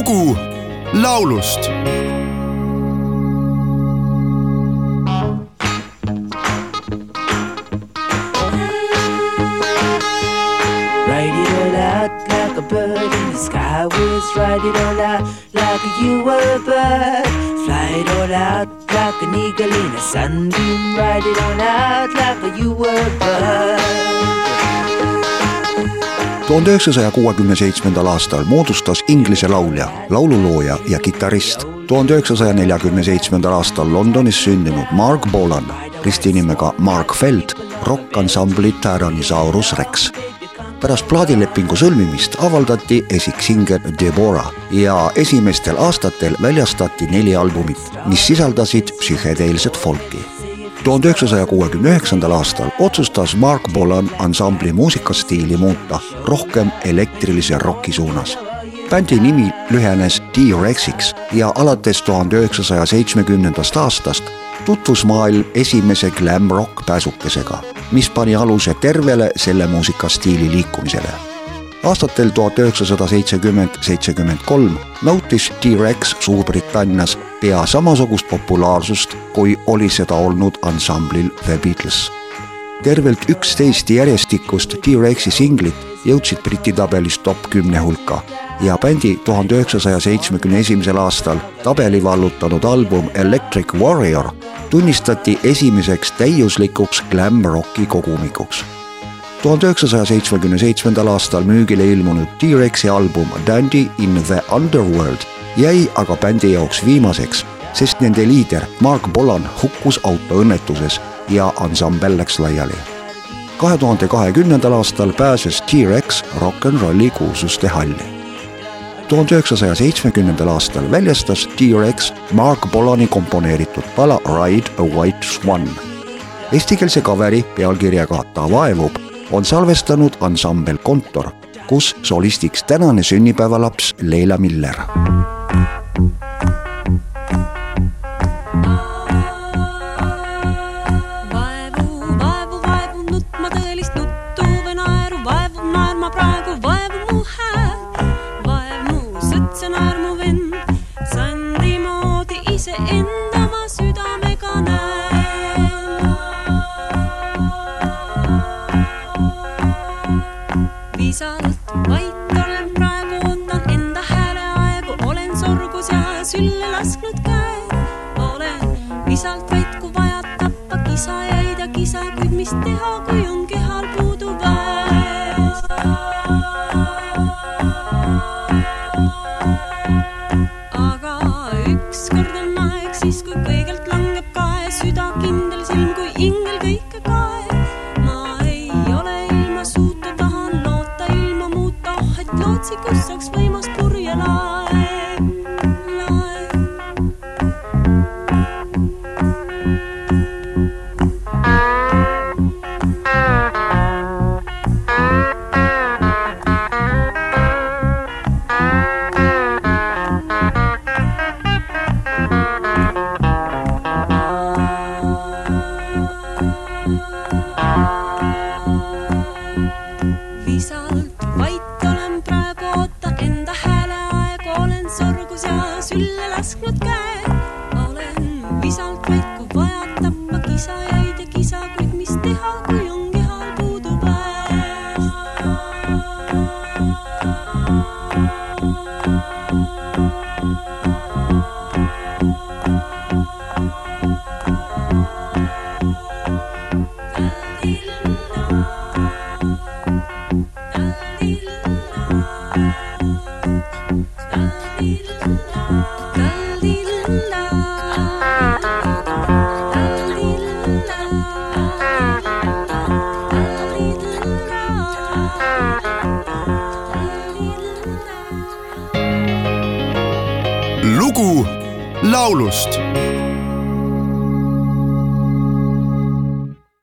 lugu laulust Write it all out like a bird in the sky. Write it all out like you were a bird. Fly it all out like an eagle in a sunbeam. Write it all out like you were a bird. Tuhande üheksasaja kuuekümne seitsmendal aastal moodustas Inglise laulja, laululooja ja kitarrist. tuhande üheksasaja neljakümne seitsmendal aastal Londonis sündinud Mark Bolan, ristinimega Mark Feld, rokkansambli Tyrannosaurus Rex pärast plaadilepingu sõlmimist avaldati esiksinger Deborah ja esimestel aastatel väljastati neli albumit, mis sisaldasid psühhedeelset folki. tuhande üheksasaja kuuekümne üheksandal aastal otsustas Mark Bolan ansambli muusikastiili muuta rohkem elektrilise roki suunas. bändi nimi lühenes T-Rexiks ja alates tuhande üheksasaja seitsmekümnendast aastast tutvus maailm esimese glam rock pääsukesega, mis pani aluse tervele selle muusikastiili liikumisele. aastatel tuhat üheksasada seitsekümmend, seitsekümmend kolm nautis T-Rex Suurbritannias pea samasugust populaarsust, kui oli seda olnud ansamblil The Beatles. tervelt üksteist järjestikust T-Rexi singlit jõudsid Briti tabelis top kümne hulka ja bändi tuhande üheksasaja seitsmekümne esimesel aastal tabeli vallutanud album Electric Warrior tunnistati esimeseks täiuslikuks glam rocki kogumikuks. tuhande üheksasaja seitsmekümne seitsmendal aastal müügile ilmunud T-Rexi album Dandy in the Underworld jäi aga bändi jaoks viimaseks, sest nende liider Mark Bolan hukkus autoõnnetuses ja ansambel läks laiali kahe tuhande kahekümnendal aastal pääses T-Rex rock n rolli kuulsuste halli tuhande üheksasaja seitsmekümnendal aastal väljastas T-Rex Mark Bolani komponeeritud pala Ride a White Swan. Eestikeelse kaveri pealkirjaga Ta vaevub on salvestanud ansambel Kontor, kus solistiks tänane sünnipäevalaps Leila Miller vaevu, lasknud käe, olen visalt vait, kui vaja tappa kisajaid ja kisa, kuid mis teha, kui on kehal ja sülle lasknud käe. olen visalt vait, kui vaja tappa kisajaid ja kisa, kuid mis teha, kui on kehal puudu pääs. Lugu laulust